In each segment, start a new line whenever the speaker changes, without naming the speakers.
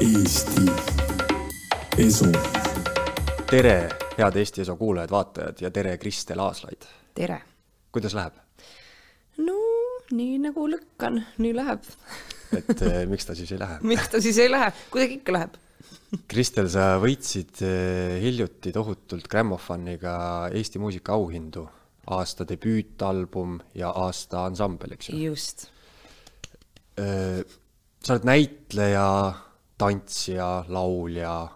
Eesti Esu.
tere, head Eesti Eso kuulajad-vaatajad ja tere, Kristel Aaslaid.
tere.
kuidas läheb?
no nii nagu lükkan, nii läheb.
et eh, miks ta siis ei lähe?
miks ta siis ei lähe, kuidagi ikka läheb.
Kristel, sa võitsid eh, hiljuti tohutult Grammofoniga Eesti muusika auhindu, aasta debüütalbum ja aasta ansambel, eks ju.
just.
sa oled näitleja, tantsija, laulja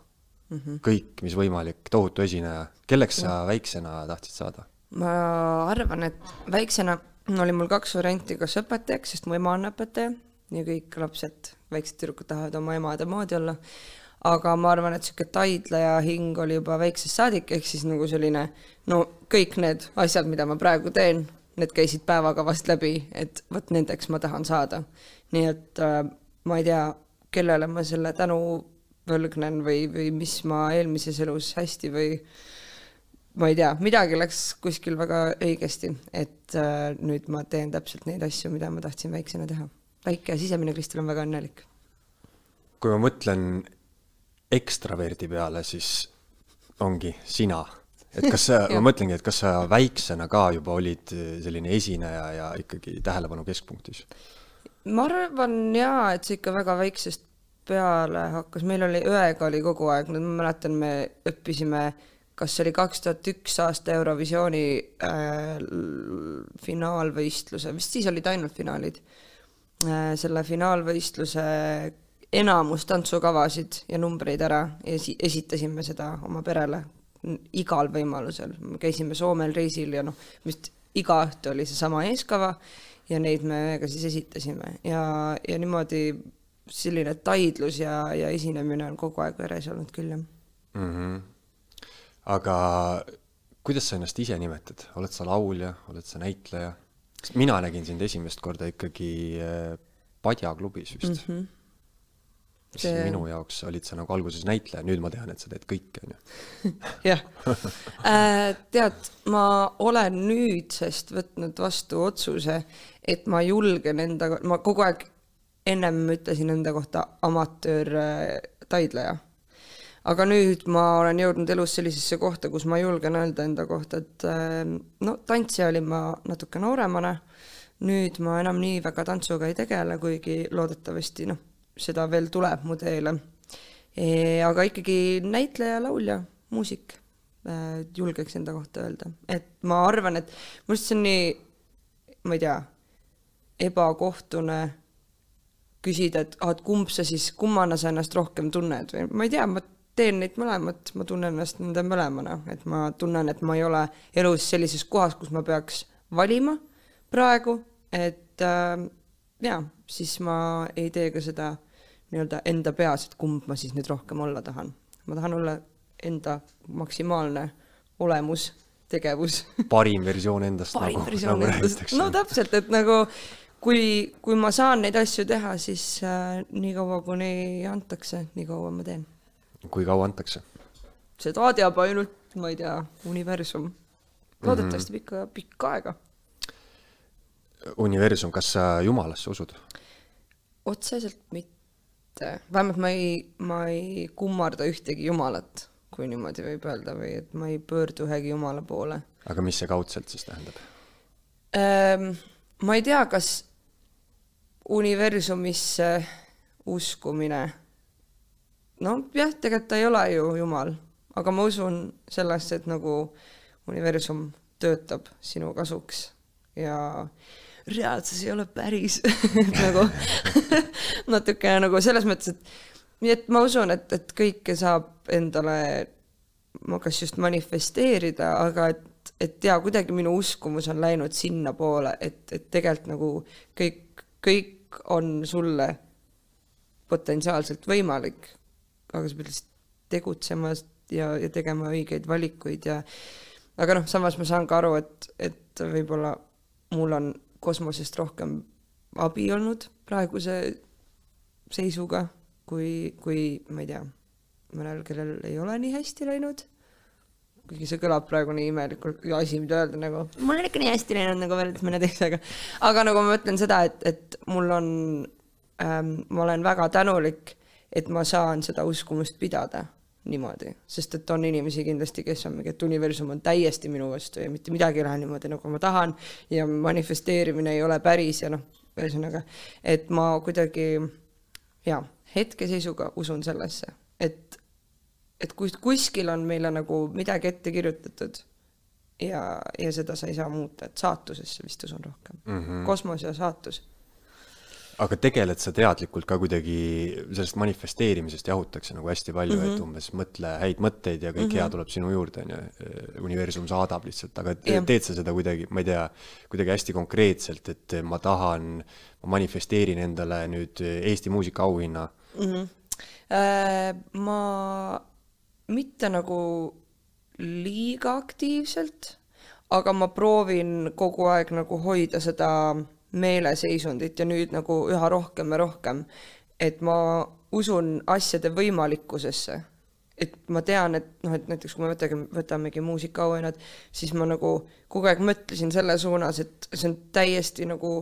mm. -hmm. kõik, mis võimalik, tohutu esineja. kelleks sa väiksena tahtsid saada?
ma arvan, et väiksena oli mul kaks varianti, kas õpetajaks, sest mu ema on õpetaja ja kõik lapsed, väiksed tüdrukud tahavad oma emade moodi olla. aga ma arvan, et sihuke taidleja hing oli juba väiksest saadik, ehk siis nagu selline no kõik need asjad, mida ma praegu teen, need käisid päevakavast läbi, et vot nendeks ma tahan saada. nii et äh, ma ei tea, kellele ma selle tänu võlgnen või, või mis ma eelmises elus hästi või ma ei tea, midagi läks kuskil väga õigesti, et äh, nüüd ma teen täpselt neid asju, mida ma tahtsin väiksena teha. väike sisemine Kristel on väga õnnelik.
kui ma mõtlen ekstraverdi peale, siis ongi sina. et kas sa, ma mõtlengi, et kas sa väiksena ka juba olid selline esineja ja ikkagi tähelepanu keskpunktis?
Ma arvan jaa, et see ikka väga väiksest peale hakkas, meil oli õega oli kogu aeg, ma mäletan, me õppisime, kas see oli kaks tuhat üks aasta Eurovisiooni äh, finaalvõistluse, vist siis olid ainult finaalid. Äh,, selle finaalvõistluse enamus tantsukavasid ja numbreid ära ja esi- esitasime seda oma perele igal võimalusel, me käisime Soomel reisil ja noh, vist iga õhtu oli seesama eeskava ja neid me ka siis esitasime ja, ja niimoodi selline taidlus ja, ja esinemine on kogu aeg veres olnud küll jah.
mm. -hmm. aga kuidas sa ennast ise nimetad, oled sa laulja, oled sa näitleja? sest mina nägin sind esimest korda ikkagi äh, Padja klubis vist mm. -hmm. mis
See-
minu jaoks olid sa nagu alguses näitleja, nüüd ma tean, et sa teed kõike, onju.
jah äh,, tead, ma olen nüüdsest võtnud vastu otsuse, et ma julgen enda, ma kogu aeg ennem ütlesin enda kohta amatöör äh, taidleja. aga nüüd ma olen jõudnud elus sellisesse kohta, kus ma julgen öelda enda kohta, et äh, no tantsija olin ma natuke nooremana, nüüd ma enam nii väga tantsuga ei tegele, kuigi loodetavasti noh, seda veel tuleb mu teele. E, aga ikkagi näitleja, laulja, muusik äh, julgeks enda kohta öelda, et ma arvan, et minu arust see on nii, ma ei tea, ebakohtune küsida, et ah, et kumb sa siis, kummana sa ennast rohkem tunned? või ma ei tea, ma teen neid mõlemat, ma tunnen ennast nende mõlemana, et ma tunnen, et ma ei ole elus sellises kohas, kus ma peaks valima praegu, et äh, jaa, siis ma ei tee ka seda nii-öelda enda peas, et kumb ma siis nüüd rohkem olla tahan. ma tahan olla enda maksimaalne olemus, tegevus.
Parim versioon endast
parim
nagu,
versioon
nagu
endast, no täpselt, et nagu kui, kui ma saan neid asju teha, siis äh, nii kaua, kuni antakse, nii kaua ma teen.
kui kaua antakse?
seda teab ainult, ma ei tea, universum. Loodetavasti pikka, pikka aega.
universum, kas sa jumalasse usud?
otseselt mitte, vähemalt ma ei, ma ei kummarda ühtegi jumalat, kui niimoodi võib öelda või et ma ei pöördu ühegi jumala poole
aga mis see kaudselt siis tähendab?
ähm,. ma ei tea, kas universumisse uskumine, noh jah, tegelikult ta ei ole ju jumal, aga ma usun sellesse, et nagu universum töötab sinu kasuks ja reaalsus ei ole päris nagu natukene nagu selles mõttes, et nii et ma usun, et, et kõike saab endale kas just manifesteerida, aga et, et jaa, kuidagi minu uskumus on läinud sinnapoole, et, et tegelikult nagu kõik, kõik on sulle potentsiaalselt võimalik, aga sa pead lihtsalt tegutsema ja, ja tegema õigeid valikuid ja aga noh, samas ma saan ka aru, et, et võib-olla mul on kosmosest rohkem abi olnud praeguse seisuga, kui, kui ma ei tea, mõnel, kellel ei ole nii hästi läinud. Kuigi see kõlab praegu nii imelikult, asi, mida öelda nagu, mul on ikka nii hästi läinud nagu võrreldes mõne teisega. aga nagu ma mõtlen seda, et, et mul on ähm,, ma olen väga tänulik, et ma saan seda uskumust pidada niimoodi, sest et on inimesi kindlasti, kes on mingi, et universum on täiesti minu vastu ja mitte midagi ei lähe niimoodi, nagu ma tahan. Ja manifesteerimine ei ole päris ja noh, ühesõnaga, et ma kuidagi jaa, hetkeseisuga usun sellesse, et, et kus, kuskil on meile nagu midagi ette kirjutatud ja, ja seda sa ei saa muuta, et saatusesse vist usun rohkem mm. -hmm. kosmos ja saatus
aga tegeled sa teadlikult ka kuidagi sellest manifesteerimisest jahutakse nagu hästi palju mm, -hmm. et mhm. umbes mõtle häid mõtteid ja kõik mm -hmm. hea tuleb sinu juurde, onju. universum saadab lihtsalt, aga yeah. teed sa seda kuidagi, ma ei tea, kuidagi hästi konkreetselt, et ma tahan, ma manifesteerin endale nüüd Eesti muusikaauhinna
mm? -hmm. Äh, ma mitte nagu liiga aktiivselt, aga ma proovin kogu aeg nagu hoida seda meeleseisundit ja nüüd nagu üha rohkem ja rohkem, et ma usun asjade võimalikkusesse. Et ma tean, et noh, et näiteks kui me võtame, võtamegi muusikaauhinnad, siis ma nagu kogu aeg mõtlesin selle suunas, et see on täiesti nagu,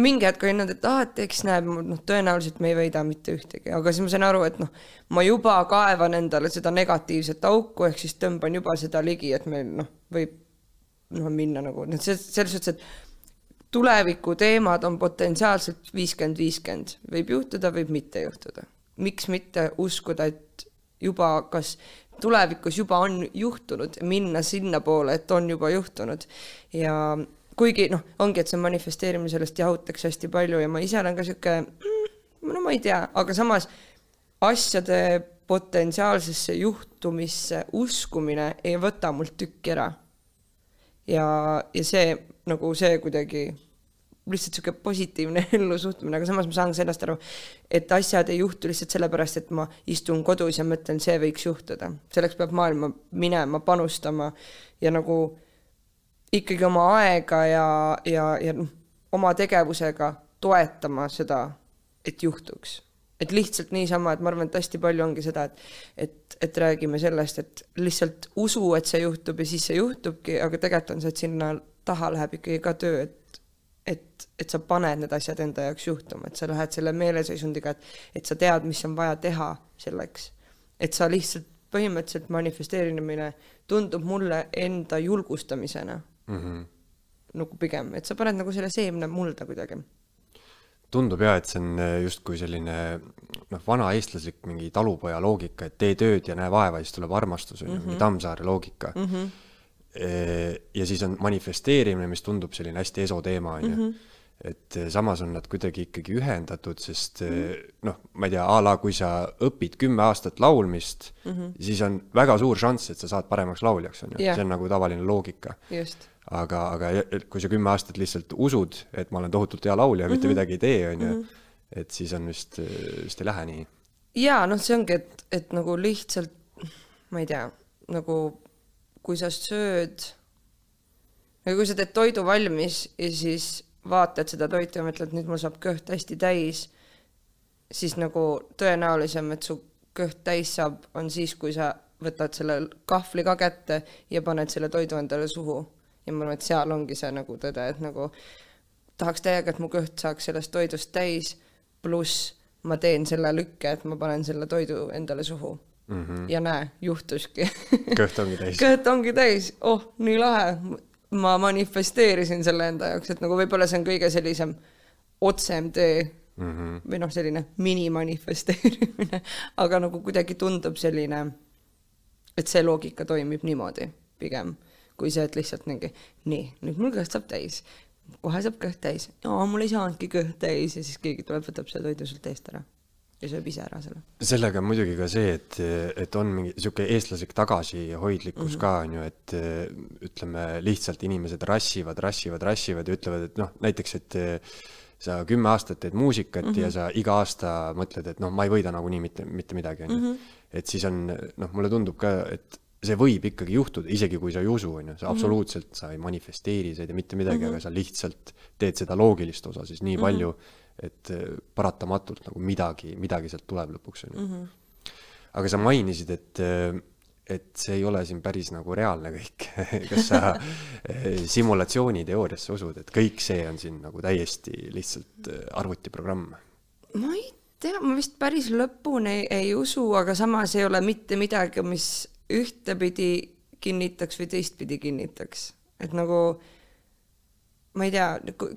mingi hetk olin nad, et ah, et eks näeb, noh, tõenäoliselt me ei võida mitte ühtegi, aga siis ma sain aru, et noh, ma juba kaevan endale seda negatiivset auku, ehk siis tõmban juba seda ligi, et meil noh, võib noh, minna nagu, noh, selles suhtes, et tuleviku teemad on potentsiaalselt viiskümmend, viiskümmend, võib juhtuda, võib mitte juhtuda. miks mitte uskuda, et juba kas tulevikus juba on juhtunud, minna sinnapoole, et on juba juhtunud ja kuigi noh, ongi, et see manifesteerimine, sellest jahutakse hästi palju ja ma ise olen ka sihuke mm,, no ma ei tea, aga samas asjade potentsiaalsesse juhtumisse uskumine ei võta mult tükki ära. ja, ja see nagu see kuidagi lihtsalt sihuke positiivne ellusuhtumine, aga samas ma saan sellest aru, et asjad ei juhtu lihtsalt sellepärast, et ma istun kodus ja mõtlen, see võiks juhtuda. selleks peab maailma minema, panustama ja nagu ikkagi oma aega ja, ja, ja noh, oma tegevusega toetama seda, et juhtuks. et lihtsalt niisama, et ma arvan, et hästi palju ongi seda, et, et, et räägime sellest, et lihtsalt usu, et see juhtub ja siis see juhtubki, aga tegelikult on see, et sinna taha läheb ikkagi ka töö, et, et, et sa paned need asjad enda jaoks juhtuma, et sa lähed selle meeleseisundiga, et, et sa tead, mis on vaja teha selleks. et sa lihtsalt põhimõtteliselt manifesteerimine tundub mulle enda julgustamisena mm. -hmm. nagu pigem, et sa paned nagu selle seemne mulda kuidagi
tundub jah, et see on justkui selline noh, vana eestlaslik mingi talupoja loogika, et tee tööd ja näe vaeva siis tuleb armastus, on ju, mingi mhm. Tammsaare loogika mm. -hmm ja siis on manifesteerimine, mis tundub selline hästi eso teema, on ju. Mhm. et samas on nad kuidagi ikkagi ühendatud, sest mm -hmm. noh, ma ei tea, a la kui sa õpid kümme aastat laulmist mm, -hmm. siis on väga suur šanss, et sa saad paremaks lauljaks, on ju yeah., see on nagu tavaline loogika. aga, aga kui sa kümme aastat lihtsalt usud, et ma olen tohutult hea laulja ja mm -hmm. mitte mhm. midagi ei tee, on ju, mhm. et siis on vist, vist ei lähe nii.
jaa, noh, see ongi, et, et nagu lihtsalt, ma ei tea, nagu kui sa sööd, või kui sa teed toidu valmis ja siis vaatad seda toitu ja mõtled, nüüd mul saab kõht hästi täis, siis nagu tõenäolisem, et su kõht täis saab, on siis, kui sa võtad selle kahvli ka kätte ja paned selle toidu endale suhu. ja ma arvan, et seal ongi see nagu tõde, et nagu tahaks täiega, et mu kõht saaks sellest toidust täis, pluss ma teen selle lükke, et ma panen selle toidu endale suhu mm. -hmm. ja näe, juhtuski
kõht ongi täis
kõht ongi täis, oh, nii lahe. ma manifesteerisin selle enda jaoks, et nagu võib-olla see on kõige sellisem otsem tee mm -hmm. või noh, selline minimanifesteerimine, aga nagu kuidagi tundub selline, et see loogika toimib niimoodi pigem, kui see, et lihtsalt mingi nii, nüüd mul kõht saab täis, kohe saab kõht täis, mul ei saanudki kõht täis ja siis keegi tuleb, võtab selle toidu sult eest ära ja sööb ise ära selle.
sellega on muidugi ka see, et, et on mingi sihuke eestlaslik tagasihoidlikkus mm -hmm. ka on ju, et ütleme lihtsalt inimesed rassivad, rassivad, rassivad ja ütlevad, et noh, näiteks, et sa kümme aastat teed muusikat mm -hmm. ja mhm. sa iga aasta mõtled, et noh, ma ei võida nagunii mitte, mitte midagi, on ju. Mhm. et siis on, noh, mulle tundub ka, et see võib ikkagi juhtuda, isegi kui sa ei usu, on ju, sa mhm. absoluutselt sa ei manifesteeri, sa ei tee mitte midagi mm, -hmm. aga sa lihtsalt teed seda loogilist osa siis nii mm -hmm. palju et äh, paratamatult nagu midagi, midagi sealt tuleb lõpuks, on ju. Mhm. aga sa mainisid, et, äh, et see ei ole siin päris nagu reaalne kõik kas sa äh, simulatsiooniteooriasse usud, et kõik see on siin nagu täiesti lihtsalt arvutiprogramm?
ma ei tea, ma vist päris lõpuni ei, ei usu, aga samas ei ole mitte midagi, mis ühtepidi kinnitaks või teistpidi kinnitaks, et nagu ma ei tea,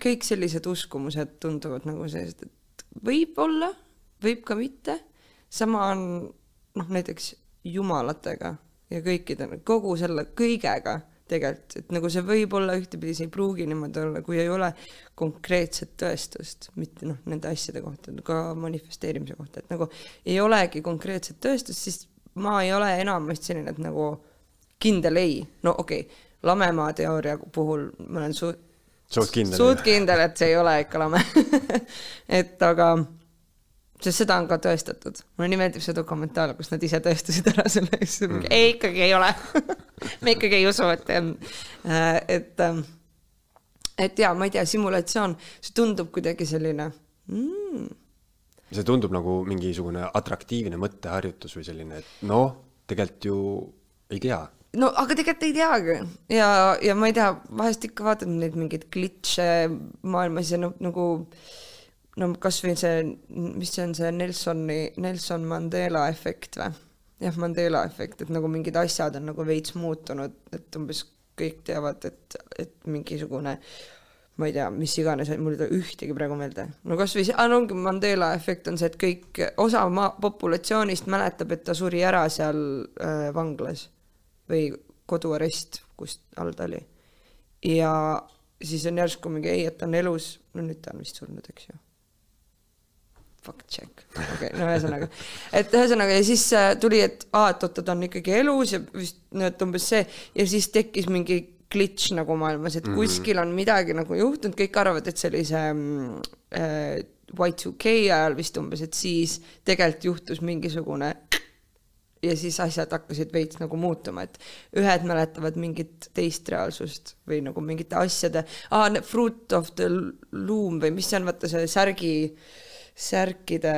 kõik sellised uskumused tunduvad nagu sellised, et võib-olla, võib ka mitte, sama on noh, näiteks jumalatega ja kõikide, kogu selle kõigega tegelikult, et nagu see võib olla ühtepidi, see ei pruugi niimoodi olla, kui ei ole konkreetset tõestust, mitte noh, nende asjade kohta, ka manifesteerimise kohta, et nagu ei olegi konkreetset tõestust, siis ma ei ole enamasti selline, et nagu kindel ei, no okei okay,, lamemaa teooria puhul ma olen su-,
suht kindel.
suht kindel, et see ei ole ikka lame. et aga, sest seda on ka tõestatud. mulle nii meeldib see dokumentaal, kus nad ise tõestasid ära selle, siis mm. ei ikkagi ei ole. me ikkagi ei usu, et on. et, et jaa, ma ei tea, simulatsioon, see tundub kuidagi selline mm,.
see tundub nagu mingisugune atraktiivne mõtteharjutus või selline, et noh, tegelikult ju ei tea.
No aga tegelikult ei teagi ja, ja ma ei tea, vahest ikka vaatad neid mingeid glitch'e maailmas ja noh, nagu no kasvõi see, mis see on see Nelsoni, Nelson Mandela efekt või? jah, Mandela efekt, et nagu mingid asjad on nagu veits muutunud, et umbes kõik teavad, et, et mingisugune ma ei tea, mis iganes, mul ei tule ühtegi praegu meelde. no kasvõi see, no ongi Mandela efekt on see, et kõik, osa maa populatsioonist mäletab, et ta suri ära seal äh, vanglas või koduarest, kus all ta oli. ja siis on järsku mingi ei, et ta on elus, no nüüd ta on vist surnud, eks ju. Fuck check, okei okay,, no ühesõnaga, et ühesõnaga ja siis äh, tuli, et aa, et oota, ta on ikkagi elus ja vist no et umbes see. Ja siis tekkis mingi glitch nagu maailmas, et kuskil on midagi nagu juhtunud, kõik arvavad, et see mm, äh, Y2K ajal vist umbes, et siis tegelikult juhtus mingisugune ja siis asjad hakkasid veits nagu muutuma, et ühed mäletavad mingit teist reaalsust või nagu mingite asjade ah,, Fruit of the Loom või mis see on, vaata see särgi, särkide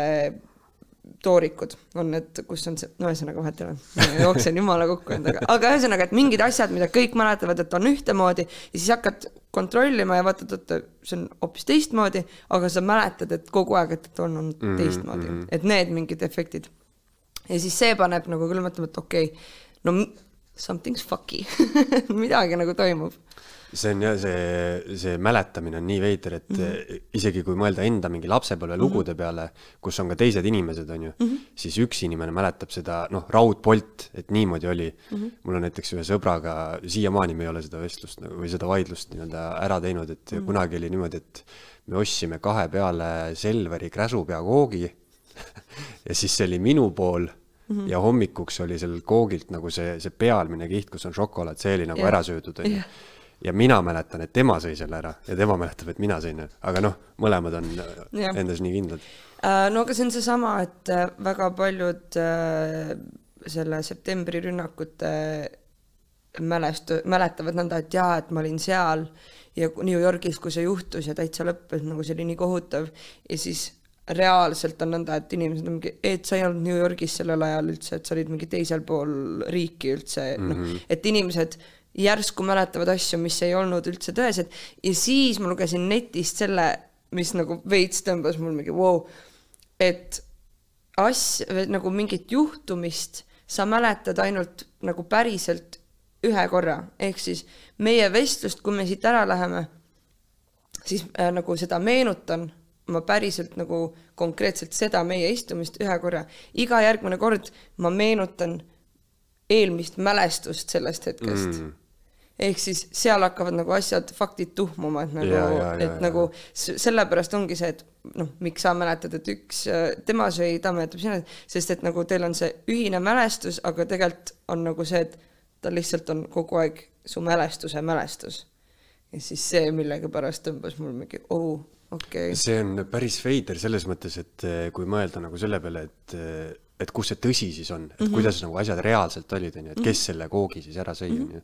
toorikud on need, kus on see, no ühesõnaga vahet ei ole, jooksen jumala kokku endaga, aga ühesõnaga, et mingid asjad, mida kõik mäletavad, et on ühtemoodi ja siis hakkad kontrollima ja vaatad, oota, see on hoopis teistmoodi, aga sa mäletad, et kogu aeg, et on olnud -hmm. teistmoodi mm, -hmm. et need mingid efektid ja siis see paneb nagu küll mõtlema, et okei okay,, no something's fucky midagi nagu toimub.
see on jah, see, see mäletamine on nii veider, et mm -hmm. isegi kui mõelda enda mingi lapsepõlve lugude mm -hmm. peale, kus on ka teised inimesed, on ju mm, -hmm. siis üks inimene mäletab seda, noh, raudpolt, et niimoodi oli mm. -hmm. mul on näiteks ühe sõbraga, siiamaani me ei ole seda vestlust nagu või seda vaidlust nii-öelda ära teinud, et mm -hmm. kunagi oli niimoodi, et me ostsime kahe peale Selveri Kräsupea koogi ja siis see oli minu pool mm -hmm. ja hommikuks oli sellel koogilt nagu see, see pealmine kiht, kus on šokolaad, see oli nagu
Jah.
ära söödud, onju
Jah.
ja mina mäletan, et tema sõi selle ära ja tema mäletab, et mina sõin, aga noh, mõlemad on
Jah.
endas nii kindlad.
Äh, no aga see on seesama, et äh, väga paljud äh, selle septembri rünnakute mälestu-, mäletavad nõnda, et jaa, et ma olin seal ja New Yorgis, kui see juhtus ja täitsa lõppes, nagu see oli nii kohutav ja siis reaalselt on nõnda, et inimesed on mingi, et sa ei olnud New Yorgis sellel ajal üldse, et sa olid mingi teisel pool riiki üldse mm, -hmm. noh, et inimesed järsku mäletavad asju, mis ei olnud üldse tõesed ja siis ma lugesin netist selle, mis nagu veits tõmbas mul mingi vau wow,, et asj-, nagu mingit juhtumist sa mäletad ainult nagu päriselt ühe korra, ehk siis meie vestlust, kui me siit ära läheme, siis äh, nagu seda meenutan ma päriselt nagu konkreetselt seda meie istumist ühe korra. iga järgmine kord ma meenutan eelmist mälestust sellest hetkest mm.. ehk siis seal hakkavad nagu asjad, faktid tuhmuma, et nagu et
ja.
nagu sellepärast ongi see, et noh, miks sa mäletad, et üks äh, tema sõi, ta mäletab sina, sest et nagu teil on see ühine mälestus, aga tegelikult on nagu see, et ta lihtsalt on kogu aeg su mälestuse mälestus. ja siis see millegipärast tõmbas mul mingi, oh, okei okay..
see on päris veider selles mõttes, et eh, kui mõelda nagu selle peale, et, et kus see tõsi siis on, et mm -hmm. kuidas nagu asjad reaalselt olid, onju, et kes selle koogi siis ära sõi, onju.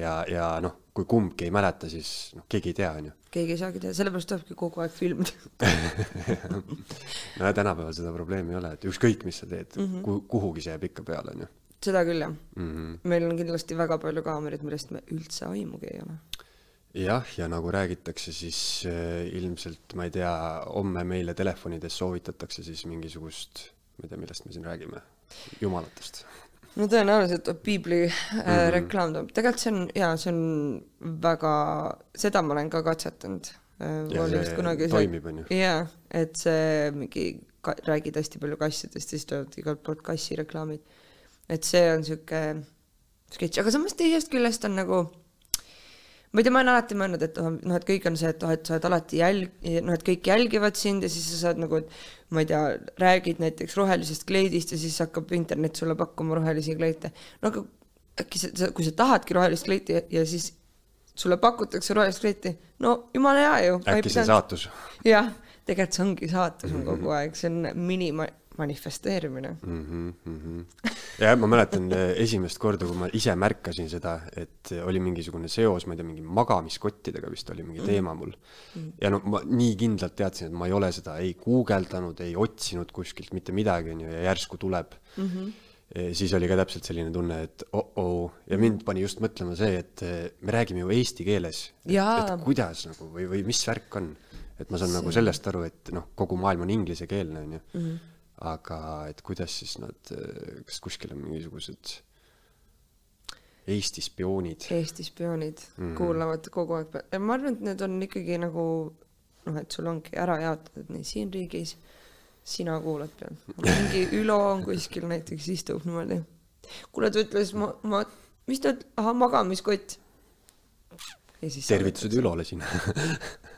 ja, ja noh, kui kumbki ei mäleta, siis noh, keegi ei tea, onju.
keegi ei saagi teha, sellepärast tulebki kogu aeg filmida.
no ja tänapäeval seda probleemi ei ole, et ükskõik, mis sa teed mm, -hmm. kuhugi see jääb ikka peale, onju.
seda küll jah
Mhm.
meil on kindlasti väga palju kaameraid, millest me üldse aimugi ei ole.
jah, ja nagu räägitakse, siis äh, ilmselt, ma ei tea, homme meile telefonides soovitatakse siis mingisugust, ma ei tea, millest me siin räägime, jumalatest.
no tõenäoliselt piibli äh, mm. reklaam tuleb, tegelikult see on jaa, see on väga, seda ma olen ka katsetanud äh,.
Ja see toimib, on ju?
jaa, et see mingi, räägid hästi palju kassidest siis tulevad igalt poolt kassireklaamid. et see on sihuke sketš, aga samas teisest küljest on nagu ma ei tea, ma olen alati mõelnud, et oh, noh, et kõik on see, et oh, et sa oled alati jälg-, noh, et kõik jälgivad sind ja siis sa saad nagu, et ma ei tea, räägid näiteks rohelisest kleidist ja siis hakkab internet sulle pakkuma rohelisi kleite. no aga äkki sa, kui sa tahadki rohelist kleiti ja, ja siis sulle pakutakse rohelist kleiti, no jumala hea ju.
äkki see saatus
jah, tegelikult see ongi saatus on kogu aeg, see on mini-manifesteerimine.
mm. -hmm, mm -hmm. ja ma mäletan eh, esimest korda, kui ma ise märkasin seda, et oli mingisugune seos, ma ei tea, mingi magamiskottidega vist oli mingi teema mul. ja no ma nii kindlalt teadsin, et ma ei ole seda ei guugeldanud, ei otsinud kuskilt mitte midagi, onju, ja järsku tuleb mm. -hmm. siis oli ka täpselt selline tunne, et oh-oh ja mind pani just mõtlema see, et eh, me räägime ju eesti keeles. Et kuidas nagu või, või mis värk on, et ma saan nagu sellest aru, et noh, kogu maailm on inglisekeelne, onju aga et kuidas siis nad, kas kuskil on mingisugused Eesti spioonid?
Eesti spioonid mm -hmm. kuulavad kogu aeg, ma arvan, et need on ikkagi nagu noh, et sul ongi ära jaotatud nii siin riigis, sina kuulad peal, mingi Ülo on kuskil näiteks istub niimoodi. kuule, ta ütles, ma, ma, mis ta, ahah, magamiskott.
tervitused Ülole siin.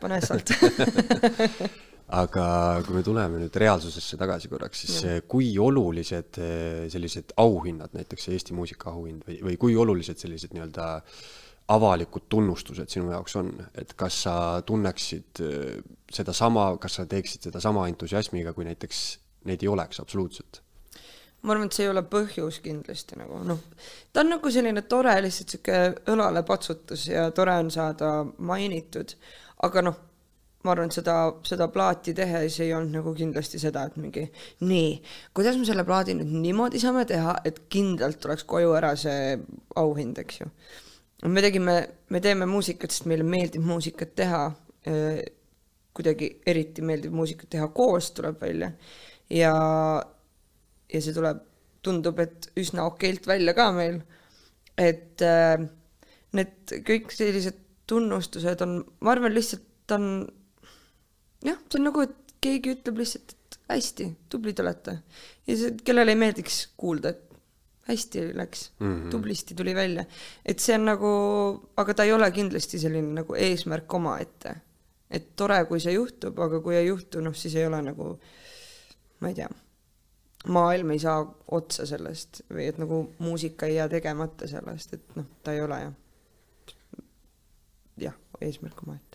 pane sealt.
aga kui me tuleme nüüd reaalsusesse tagasi korraks, siis ja. kui olulised eh, sellised auhinnad, näiteks Eesti muusikaauhind või, või kui olulised sellised nii-öelda avalikud tunnustused sinu jaoks on, et kas sa tunneksid eh, sedasama, kas sa teeksid sedasama entusiasmiga, kui näiteks neid ei oleks absoluutselt?
ma arvan, et see ei ole põhjus kindlasti nagu noh, ta on nagu selline tore lihtsalt sihuke õlalepatsutus ja tore on saada mainitud, aga noh, ma arvan, et seda, seda plaati tehes ei olnud nagu kindlasti seda, et mingi nii, kuidas me selle plaadi nüüd niimoodi saame teha, et kindlalt tuleks koju ära see auhind, eks ju. me tegime, me teeme muusikat, sest meile meeldib muusikat teha. kuidagi eriti meeldib muusikat teha koos, tuleb välja ja, ja see tuleb, tundub, et üsna okeilt välja ka meil. et äh, need kõik sellised tunnustused on, ma arvan lihtsalt on jah, see on nagu, et keegi ütleb lihtsalt, et hästi, tublid olete. ja see, kellele ei meeldiks kuulda, et hästi läks mm, -hmm. tublisti tuli välja. et see on nagu, aga ta ei ole kindlasti selline nagu eesmärk omaette. et tore, kui see juhtub, aga kui ei juhtu, noh siis ei ole nagu, ma ei tea, maailm ei saa otsa sellest või et nagu muusika ei jää tegemata sellest, et noh, ta ei ole jah, jah, eesmärk omaette.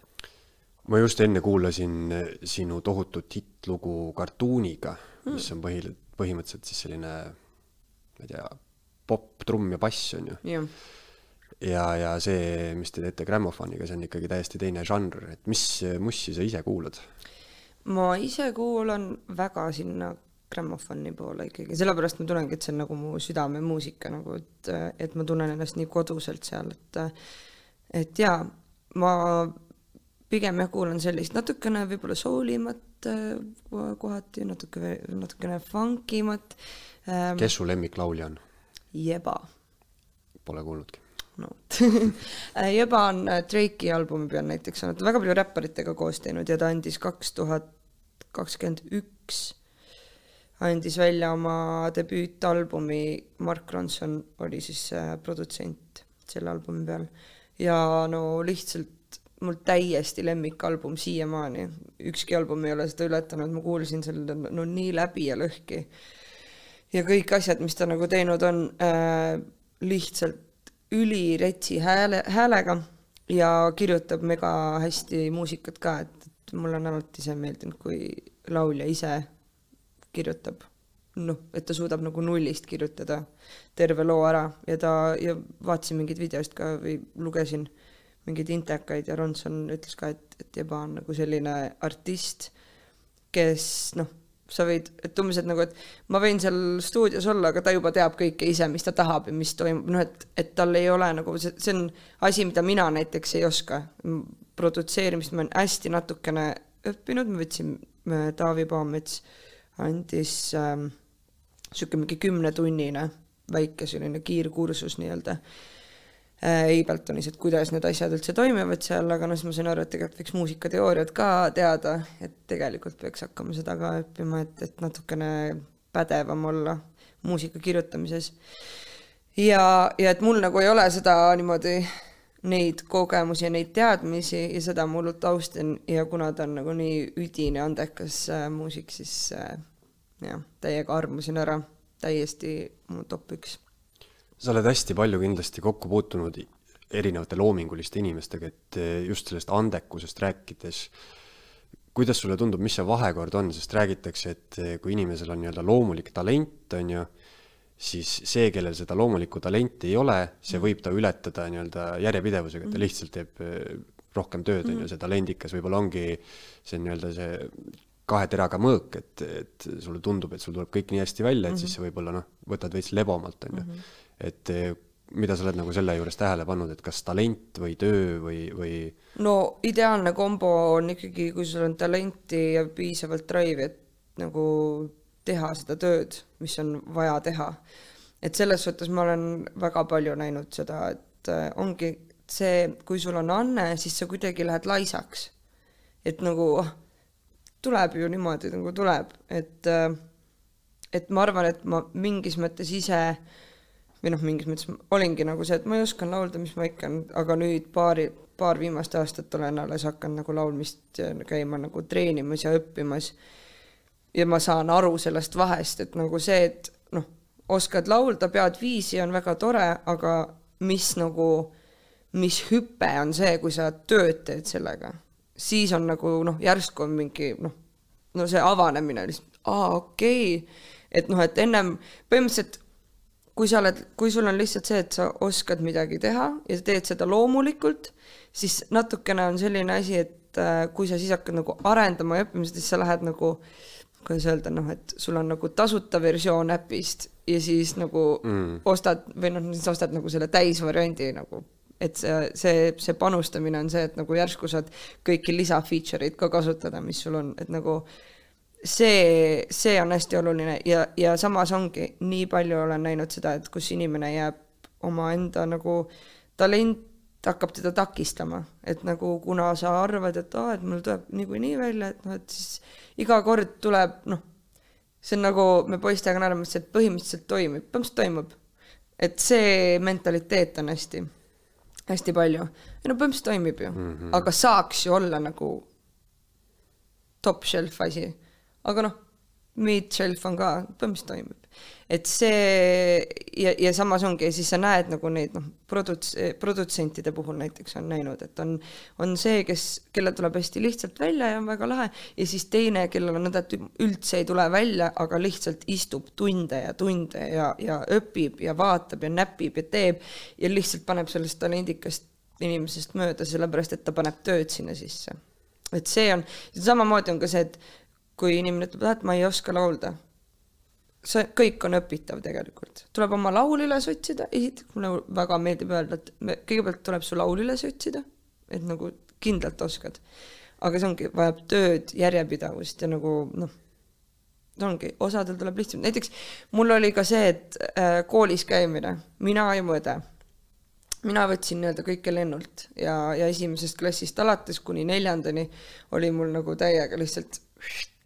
Ma just enne kuulasin sinu tohutut hittlugu Kartuuniga, mis on põhi, põhimõtteliselt siis selline, ma ei tea, popp, trumm ja bass on ju.
jah
ja, ja see, mis te teete Grammofoniga, see on ikkagi täiesti teine žanr, et mis mussi sa ise kuulad?
ma ise kuulan väga sinna grammofoni poole ikkagi, sellepärast ma tunnengi, et see on nagu mu südamemuusika nagu, et, et ma tunnen ennast nii koduselt seal, et et jaa, ma pigem jah kuulan sellist natukene võib-olla soolimat äh, kohati, natuke, natukene funkimat ähm,.
kes su lemmiklaulja on?
Jeba,
Pole kuulnudki.
no vot Jeba on äh, Drake'i albumi peal näiteks olnud, väga palju räpparitega koos teinud ja ta andis kaks tuhat kakskümmend üks andis välja oma debüütalbumi, Mark Ronson oli siis äh, produtsent selle albumi peal ja no lihtsalt mul täiesti lemmikalbum siiamaani, ükski album ei ole seda ületanud, ma kuulasin selle no nii läbi ja lõhki. ja kõik asjad, mis ta nagu teinud on äh,, lihtsalt üliretsi hääle, häälega ja kirjutab mega hästi muusikat ka, et, et mulle on alati see meeldinud, kui laulja ise kirjutab noh, et ta suudab nagu nullist kirjutada terve loo ära ja ta ja vaatasin mingeid videost ka või lugesin mingeid intekaid ja Ronson ütles ka, et, et Jeba on nagu selline artist, kes noh, sa võid, et umbes, et nagu, et ma võin seal stuudios olla, aga ta juba teab kõike ise, mis ta tahab ja mis toimub, noh, et, et tal ei ole nagu see, see on asi, mida mina näiteks ei oska. produtseerimist ma olen hästi natukene õppinud, ma võtsin, Taavi Paamets andis ähm, niisugune mingi kümnetunnine väike selline kiirkursus nii-öelda äh, Abeltonis, et kuidas need asjad üldse toimivad seal, aga noh, siis ma sain aru, et tegelikult võiks muusikateooriat ka teada, et tegelikult peaks hakkama seda ka õppima, et, et natukene pädevam olla muusika kirjutamises. ja, ja et mul nagu ei ole seda niimoodi neid kogemusi ja neid teadmisi ja seda ma hullult austan ja kuna ta on nagu nii üdine andekas äh, muusik, siis äh, jah, täiega armusin ära, täiesti mu top üks.
Sa oled hästi palju kindlasti kokku puutunud erinevate loominguliste inimestega, et eh, just sellest andekusest rääkides, kuidas sulle tundub, mis see vahekord on, sest räägitakse, et eh, kui inimesel on nii-öelda loomulik talent, on ju, siis see, kellel seda loomulikku talenti ei ole, see võib ta ületada nii-öelda järjepidevusega, et ta lihtsalt teeb eh, rohkem tööd, on ju, see talendikas võib-olla ongi see nii-öelda see kahe teraga mõõk, et, et sulle tundub, et sul tuleb kõik nii hästi välja, et mm -hmm. siis sa võib-olla noh, võtad veits lebomalt, on ju. Et eh, mida sa oled nagu selle juures tähele pannud, et kas talent või töö või, või?
no ideaalne kombo on ikkagi, kui sul on talenti ja piisavalt drive'i, et nagu teha seda tööd, mis on vaja teha. et selles suhtes ma olen väga palju näinud seda, et eh, ongi see, kui sul on anne, siis sa kuidagi lähed laisaks. et nagu oh, tuleb ju niimoodi, nagu tuleb, et äh, et ma arvan, et ma mingis mõttes ise või noh, mingis mõttes olingi nagu see, et ma oskan laulda, mis ma ikka, aga nüüd paari, paar viimast aastat olen alles hakanud nagu laulmist käima nagu treenimas ja õppimas. ja ma saan aru sellest vahest, et nagu see, et noh, oskad laulda, pead viisi, on väga tore, aga mis nagu, mis hüpe on see, kui sa tööd teed sellega siis on nagu noh, järsku on mingi noh, no see avanemine lihtsalt, aa okei okay., et noh, et ennem põhimõtteliselt kui sa oled, kui sul on lihtsalt see, et sa oskad midagi teha ja teed seda loomulikult, siis natukene on selline asi, et äh, kui sa siis hakkad nagu arendama ja õppima, siis sa lähed nagu, kuidas öelda, noh, et sul on nagu tasuta versioon äpist ja siis nagu mm. ostad või noh, siis ostad nagu selle täisvariandi nagu et see, see, see panustamine on see, et nagu järsku saad kõiki lisa feature eid ka kasutada, mis sul on, et nagu see, see on hästi oluline ja, ja samas ongi, nii palju olen näinud seda, et kus inimene jääb omaenda nagu talent hakkab teda takistama, et nagu kuna sa arvad, et aa, et mul tuleb niikuinii välja, et noh, et siis iga kord tuleb noh, see on nagu me poistega naerame, et põhimõtteliselt toimib, põhimõtteliselt toimub. et see mentaliteet on hästi hästi palju. ei no põhimõtteliselt toimib ju mm, -hmm. aga saaks ju olla nagu top shelf asi. Aga noh, mid shelf on ka, põhimõtteliselt toimib et see ja, ja samas ongi, siis sa näed nagu neid noh, produts-, produtsentide puhul näiteks on näinud, et on, on see, kes, kellel tuleb hästi lihtsalt välja ja on väga lahe, ja siis teine, kellel on nõnda, et üldse ei tule välja, aga lihtsalt istub tunde ja tunde ja, ja õpib ja vaatab ja näpib ja teeb ja lihtsalt paneb sellest talendikast inimesest mööda, sellepärast et ta paneb tööd sinna sisse. et see on, samamoodi on ka see, et kui inimene ütleb, et ma ei oska laulda. See kõik on õpitav tegelikult, tuleb oma laul üles otsida, esiteks mulle väga meeldib öelda, et me, kõigepealt tuleb su laul üles otsida, et nagu kindlalt oskad. aga see ongi, vajab tööd, järjepidevust ja nagu noh, see ongi, osadel tuleb lihtsalt, näiteks mul oli ka see, et äh, koolis käimine, mina ja mu õde, mina võtsin nii-öelda kõike lennult ja, ja esimesest klassist alates kuni neljandani oli mul nagu täiega lihtsalt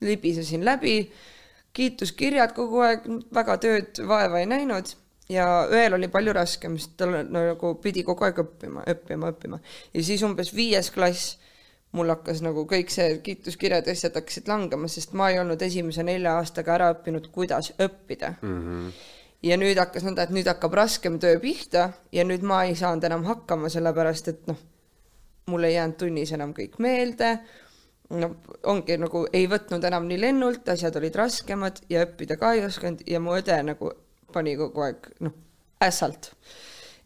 libisesin läbi kiituskirjad kogu aeg, väga tööd, vaeva ei näinud ja õel oli palju raskem, sest tal no, nagu pidi kogu aeg õppima, õppima, õppima. ja siis umbes viies klass mul hakkas nagu kõik see kiituskirjad ja asjad hakkasid langema, sest ma ei olnud esimese nelja aastaga ära õppinud, kuidas õppida mm. -hmm. ja nüüd hakkas nõnda, et nüüd hakkab raskem töö pihta ja nüüd ma ei saanud enam hakkama, sellepärast et noh, mul ei jäänud tunnis enam kõik meelde no ongi nagu ei võtnud enam nii lennult, asjad olid raskemad ja õppida ka ei osanud ja mu õde nagu pani kogu aeg noh, ässalt.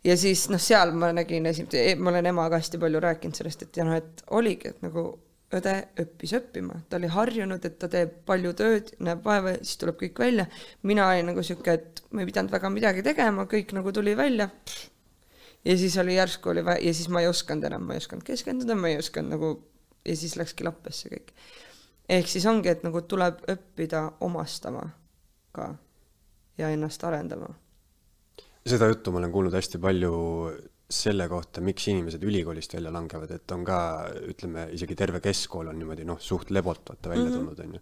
ja siis noh, seal ma nägin esimest, ma olen emaga hästi palju rääkinud sellest, et ja noh, et oligi, et nagu õde õppis õppima, ta oli harjunud, et ta teeb palju tööd, näeb vaeva ja siis tuleb kõik välja. mina olin nagu sihuke, et ma ei pidanud väga midagi tegema, kõik nagu tuli välja. ja siis oli järsku oli vaja ja siis ma ei osanud enam, ma ei osanud keskenduda, ma ei osanud nagu ja siis läkski lappesse kõik. ehk siis ongi, et nagu tuleb õppida omastama ka ja ennast arendama.
seda juttu ma olen kuulnud hästi palju selle kohta, miks inimesed ülikoolist välja langevad, et on ka, ütleme, isegi terve keskkool on niimoodi noh, suht lebot vaata välja mm -hmm. tulnud, on ju.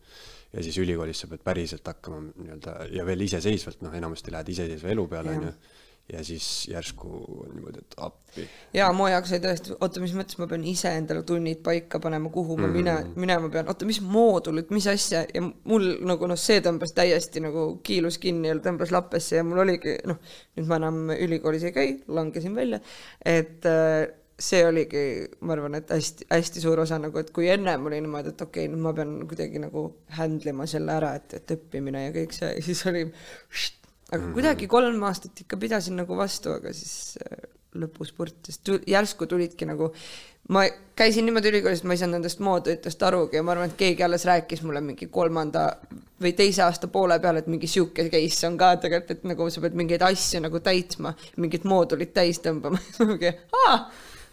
ja siis ülikoolis sa pead päriselt hakkama nii-öelda ja veel iseseisvalt, noh, enamasti lähed iseseisva elu peale, on ju ja siis järsku on niimoodi, et appi.
jaa, mu jaoks oli tõesti, oota, mis mõttes ma pean ise endale tunnid paika panema, kuhu ma mm. mine, minema pean, oota, mis moodulit, mis asja ja mul nagu noh, see tõmbas täiesti nagu kiilus kinni ja tõmbas lappesse ja mul oligi noh, nüüd ma enam ülikoolis ei käi, langesin välja, et äh, see oligi, ma arvan, et hästi-hästi suur osa nagu, et kui ennem oli niimoodi, et okei okay,, nüüd ma pean kuidagi nagu handle ima selle ära, et, et õppimine ja kõik see, siis oli št, aga -hmm. kuidagi kolm aastat ikka pidasin nagu vastu, aga siis äh, lõpus purtis, järsku tulidki nagu, ma käisin niimoodi ülikoolis, et ma ei saanud nendest moodritest arugi ja ma arvan, et keegi alles rääkis mulle mingi kolmanda või teise aasta poole peal, et mingi sihuke case on ka tegelikult, et nagu sa pead mingeid asju nagu täitma, mingit moodulit täis tõmbama aa,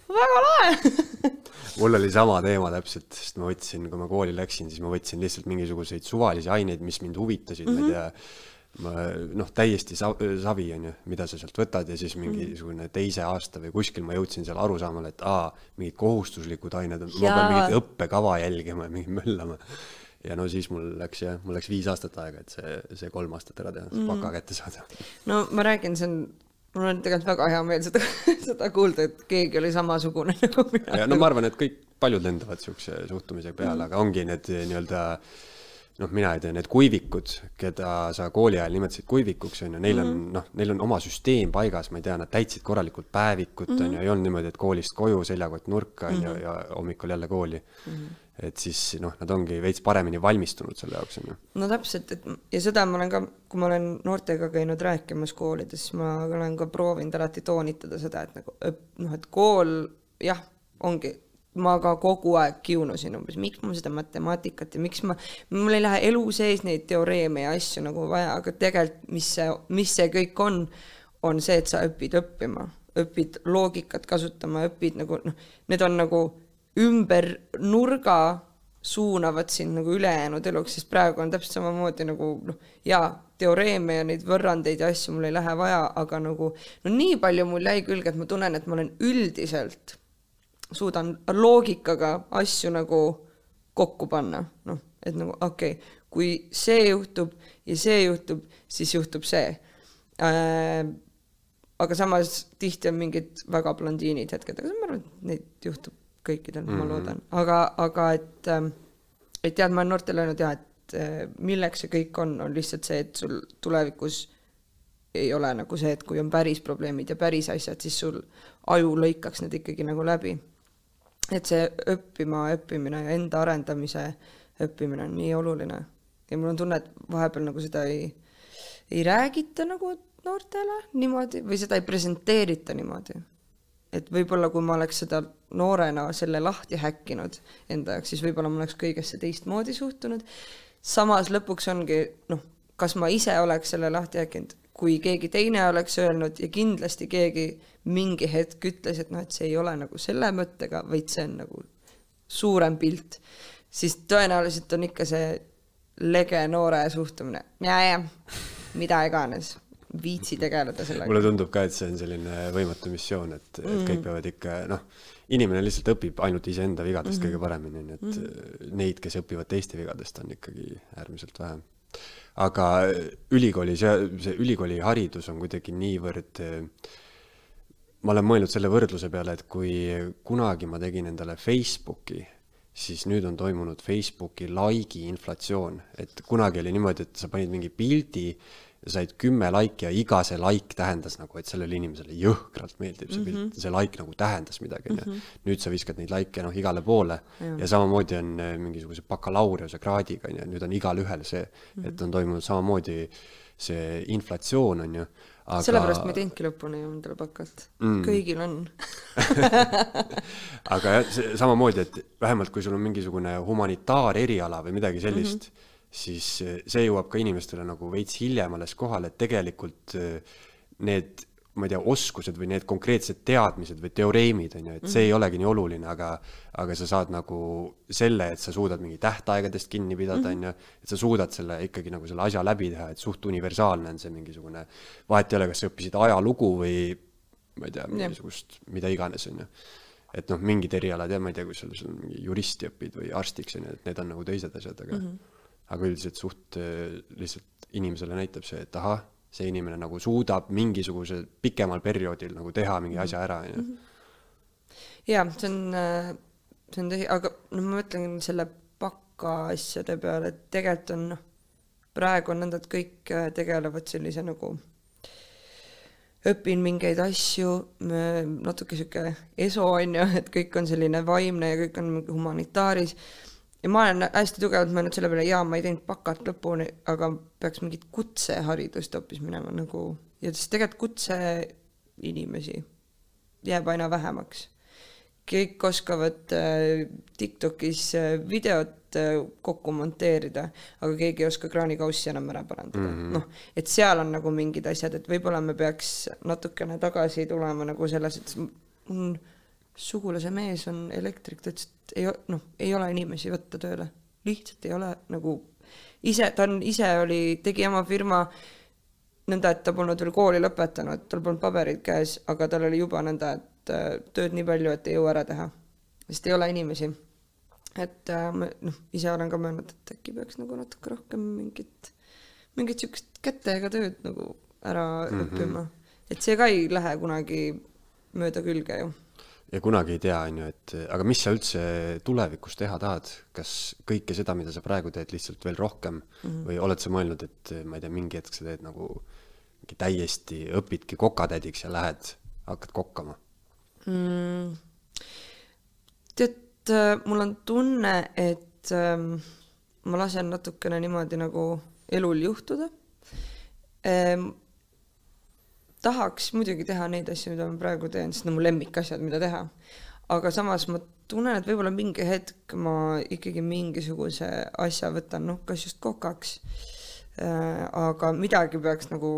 väga lahe
mul oli sama teema täpselt, sest ma võtsin, kui ma kooli läksin, siis ma võtsin lihtsalt mingisuguseid suvalisi aineid, mis mind huvitasid mm, -hmm. ma ei mhm. tea noh, täiesti sa-, savi on ju, mida sa sealt võtad ja siis mingisugune teise aasta või kuskil ma jõudsin seal arusaamale, et aa, mingid kohustuslikud ained ma pean mingit õppekava jälgima ja mingi möllama. ja no siis mul läks jah, mul läks viis aastat aega, et see, see kolm aastat ära teha, baka mm. kätte saada.
no ma räägin, see on mul on tegelikult väga hea meel seda, seda kuulda, et keegi oli samasugune nagu mina.
no ma arvan, et kõik, paljud lendavad siukse suhtumise peale mm., aga ongi need nii-öelda äh, noh, mina ei tea, need kuivikud, keda sa kooli ajal nimetasid kuivikuks, on ju, neil on mm -hmm. noh, neil on oma süsteem paigas, ma ei tea, nad täitsid korralikult päevikut on ju, ei olnud niimoodi, et koolist koju, seljakott nurka, on ju, mhm. ja hommikul jälle kooli mm. -hmm. et siis noh, nad ongi veits paremini valmistunud selle jaoks, on ju.
no täpselt, et ja seda ma olen ka, kui ma olen noortega käinud rääkimas koolides, siis ma olen ka proovinud alati toonitada seda, et nagu noh, et kool jah, ongi ma ka kogu aeg kiunusin umbes, miks mul seda matemaatikat ja miks ma, mul ei lähe elu sees neid teoreeme ja asju nagu vaja, aga tegelikult, mis see, mis see kõik on, on see, et sa õpid õppima, õpid loogikat kasutama, õpid nagu noh, need on nagu ümber nurga suunavad sind nagu ülejäänud eluks, sest praegu on täpselt samamoodi nagu noh, jaa, teoreeme ja neid võrrandeid ja asju mul ei lähe vaja, aga nagu no nii palju mul jäi külge, et ma tunnen, et ma olen üldiselt suudan loogikaga asju nagu kokku panna, noh, et nagu okei okay,, kui see juhtub ja see juhtub, siis juhtub see äh,. aga samas tihti on mingid väga blondiinid hetked, aga ma arvan, et neid juhtub kõikidel mm, -hmm. ma mhm. loodan, aga, aga et, ähm, et tead, ma olen noortele öelnud ja, et äh, milleks see kõik on, on lihtsalt see, et sul tulevikus ei ole nagu see, et kui on päris probleemid ja päris asjad, siis sul aju lõikaks need ikkagi nagu läbi et see õppima õppimine ja enda arendamise õppimine on nii oluline ja mul on tunne, et vahepeal nagu seda ei, ei räägita nagu noortele niimoodi või seda ei presenteerita niimoodi. et võib-olla kui ma oleks seda noorena selle lahti häkkinud enda jaoks, siis võib-olla ma oleks kõigesse teistmoodi suhtunud. samas lõpuks ongi noh, kas ma ise oleks selle lahti häkkinud, kui keegi teine oleks öelnud ja kindlasti keegi mingi hetk ütles, et noh, et see ei ole nagu selle mõttega, vaid see on nagu suurem pilt, siis tõenäoliselt on ikka see lege noore suhtumine, ja, ja mida iganes, viitsi tegeleda sellega.
mulle tundub ka, et see on selline võimatu missioon, et, et mm. kõik peavad ikka noh, inimene lihtsalt õpib ainult iseenda vigadest mm -hmm. kõige paremini, nii et mm -hmm. neid, kes õpivad teiste vigadest, on ikkagi äärmiselt vähe aga ülikoolis ja see ülikooliharidus on kuidagi niivõrd ma olen mõelnud selle võrdluse peale, et kui kunagi ma tegin endale Facebooki, siis nüüd on toimunud Facebooki like'i inflatsioon, et kunagi oli niimoodi, et sa panid mingi pildi said kümme laiki ja iga see like tähendas nagu, et sellele inimesele jõhkralt meeldib see mm -hmm. pilt, see like nagu tähendas midagi, onju. Mhm. nüüd sa viskad neid likee noh, igale poole ja, ja samamoodi on äh, mingisuguse bakalaureuse kraadiga, onju, nüüd on igalühel see mm, -hmm. et on toimunud samamoodi see inflatsioon, onju, aga
sellepärast ma ei teinudki lõpuni endale bakat mm.. kõigil on.
aga jah, samamoodi, et vähemalt kui sul on mingisugune humanitaareriala või midagi sellist mm, -hmm. Siis eh, see jõuab ka inimestele nagu veits hiljem alles kohale, et tegelikult eh, need, ma ei tea, oskused või need konkreetsed teadmised või teoreemid on ju, et see ei olegi nii oluline, aga aga sa saad nagu selle, et sa suudad mingi tähtaegadest kinni pidada, on ju, et sa suudad selle ikkagi nagu selle asja läbi teha, et suht universaalne on see mingisugune, vahet ei ole, kas sa õppisid ajalugu või ma ei tea, mingisugust, mida iganes, on ju. et noh, mingid erialad jah, ma ei tea, kui sul, sul mingi juristi õpid või arstiks on ju, et need on nagu teised asjad, aga mm, -hmm. Aga üldiselt suht äh, lihtsalt inimesele näitab see, et ahah, see inimene nagu suudab mingisuguse pikemal perioodil nagu teha mingi asja ära, on ju.
jaa, see on, see on tõsi, aga noh, ma mõtlen selle baka asjade peale, et tegelikult on noh, praegu on nõnda, et kõik äh, tegelevad sellise nagu õpin mingeid asju, natuke sihuke eso on ju, et kõik on selline vaimne ja kõik on humanitaaris. Ja ma olen hästi tugevalt mõelnud selle peale, jaa, ma ei teinud bakat lõpuni, aga peaks mingit kutseharidust hoopis minema nagu ja siis tegelikult kutseinimesi jääb aina vähemaks kõik oskavad äh, TikTokis äh, videot äh, kokku monteerida, aga keegi ei oska kraanikaussi enam ära parandada mm -hmm.. noh, et seal on nagu mingid asjad, et võib-olla me peaks natukene tagasi tulema nagu selles, et mul sugulase mees on elektrik, ta ütles, et ei, noh, ei ole inimesi võtta tööle, lihtsalt ei ole nagu ise, ta on ise oli, tegi oma firma nõnda, et ta polnud veel kooli lõpetanud, tal polnud paberid käes, aga tal oli juba nõnda, et äh, tööd nii palju, et ei jõua ära teha, sest ei ole inimesi. et äh, noh, ise olen ka mõelnud, et äkki peaks nagu natuke rohkem mingit, mingit siukest kätega tööd nagu ära mm -hmm. õppima, et see ka ei lähe kunagi mööda külge ju.
Ja kunagi ei tea, on ju, et aga mis sa üldse tulevikus teha tahad, kas kõike seda, mida sa praegu teed, lihtsalt veel rohkem mm -hmm. või oled sa mõelnud, et ma ei tea, mingi hetk sa teed nagu mingi täiesti, õpidki kokatädiks ja lähed, hakkad kokkama?
mm.. tead, mul on tunne, et ähm, ma lasen natukene niimoodi nagu elul juhtuda ähm,. Tahaks muidugi teha neid asju, mida ma praegu teen, sest need on mu lemmikasjad, mida teha. aga samas ma tunnen, et võib-olla mingi hetk ma ikkagi mingisuguse asja võtan, noh, kas just kokaks äh,. aga midagi peaks nagu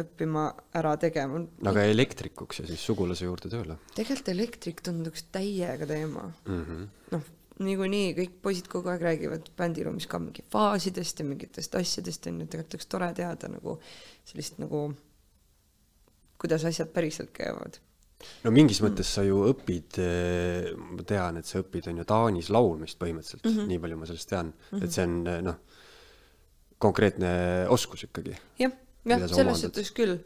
õppima ära tegema.
aga elektrikuks ja siis sugulase juurde tööle
tegelikult elektrik tunduks täiega teema
mm. -hmm.
noh, niikuinii kõik poisid kogu aeg räägivad bändiruumis ka mingi faasidest ja mingitest asjadest on ju, tegelikult oleks tore teada nagu sellist nagu, kuidas asjad päriselt käivad.
no mingis mõttes sa ju õpid, ma tean, et sa õpid, on ju Taanis laulmist põhimõtteliselt mm, -hmm. nii palju ma sellest tean mm, -hmm. et see on noh, konkreetne oskus ikkagi.
jah, jah, selles suhtes küll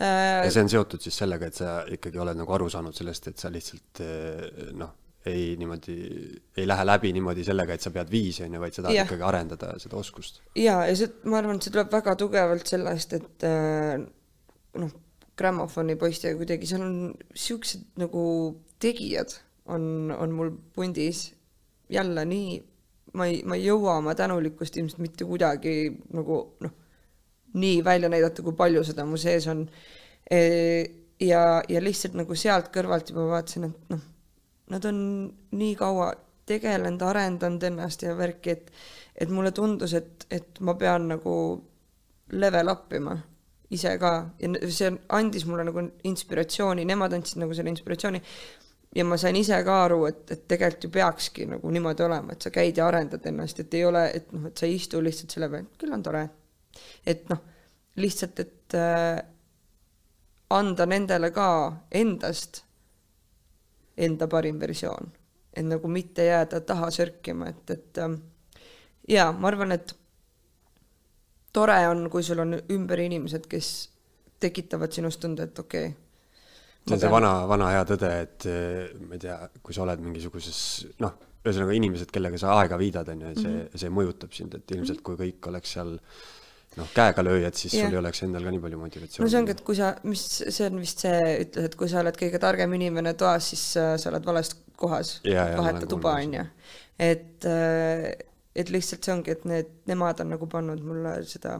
ja
äh,.
see on seotud siis sellega, et sa ikkagi oled nagu aru saanud sellest, et sa lihtsalt eh, noh, ei niimoodi, ei lähe läbi niimoodi sellega, et sa pead viisi, on ju, vaid sa tahad
Jah.
ikkagi arendada seda oskust.
ja, ja see, ma arvan, et see tuleb väga tugevalt sellest, et noh, grammofoni poistega kuidagi seal on siuksed nagu tegijad on, on mul pundis jälle nii, ma ei, ma ei jõua oma tänulikkust ilmselt mitte kuidagi nagu noh, nii välja näidata, kui palju seda mu sees on. ja, ja lihtsalt nagu sealt kõrvalt juba vaatasin, et noh, nad on nii kaua tegelenud, arendanud ennast ja värki, et et mulle tundus, et, et ma pean nagu level up ima ise ka. Ja see andis mulle nagu inspiratsiooni, nemad andsid nagu selle inspiratsiooni. Ja ma sain ise ka aru, et, et tegelikult ju peakski nagu niimoodi olema, et sa käid ja arendad ennast, et ei ole, et noh, et sa ei istu lihtsalt selle peal, küll on tore. et noh, lihtsalt, et äh, anda nendele ka endast enda parim versioon, et nagu mitte jääda taha sörkima, et, et ähm, jaa, ma arvan, et tore on, kui sul on ümber inimesed, kes tekitavad sinust tunde, et okei okay,.
see on see vana, vana hea tõde, et eh, ma ei tea, kui sa oled mingisuguses noh, ühesõnaga inimesed, kellega sa aega viidad, on ju, see mm, -hmm. see mõjutab sind, et ilmselt kui kõik oleks seal noh, käega lööjad, siis
Jah.
sul ei oleks endal ka nii palju motivatsiooni.
no see ongi, et kui sa, mis see on vist see ütlus, et kui sa oled kõige targem inimene toas, siis äh, sa oled vales kohas,
ma
vaheta tuba
kuulnud
onju. et, et lihtsalt see ongi, et need, nemad on nagu pannud mulle seda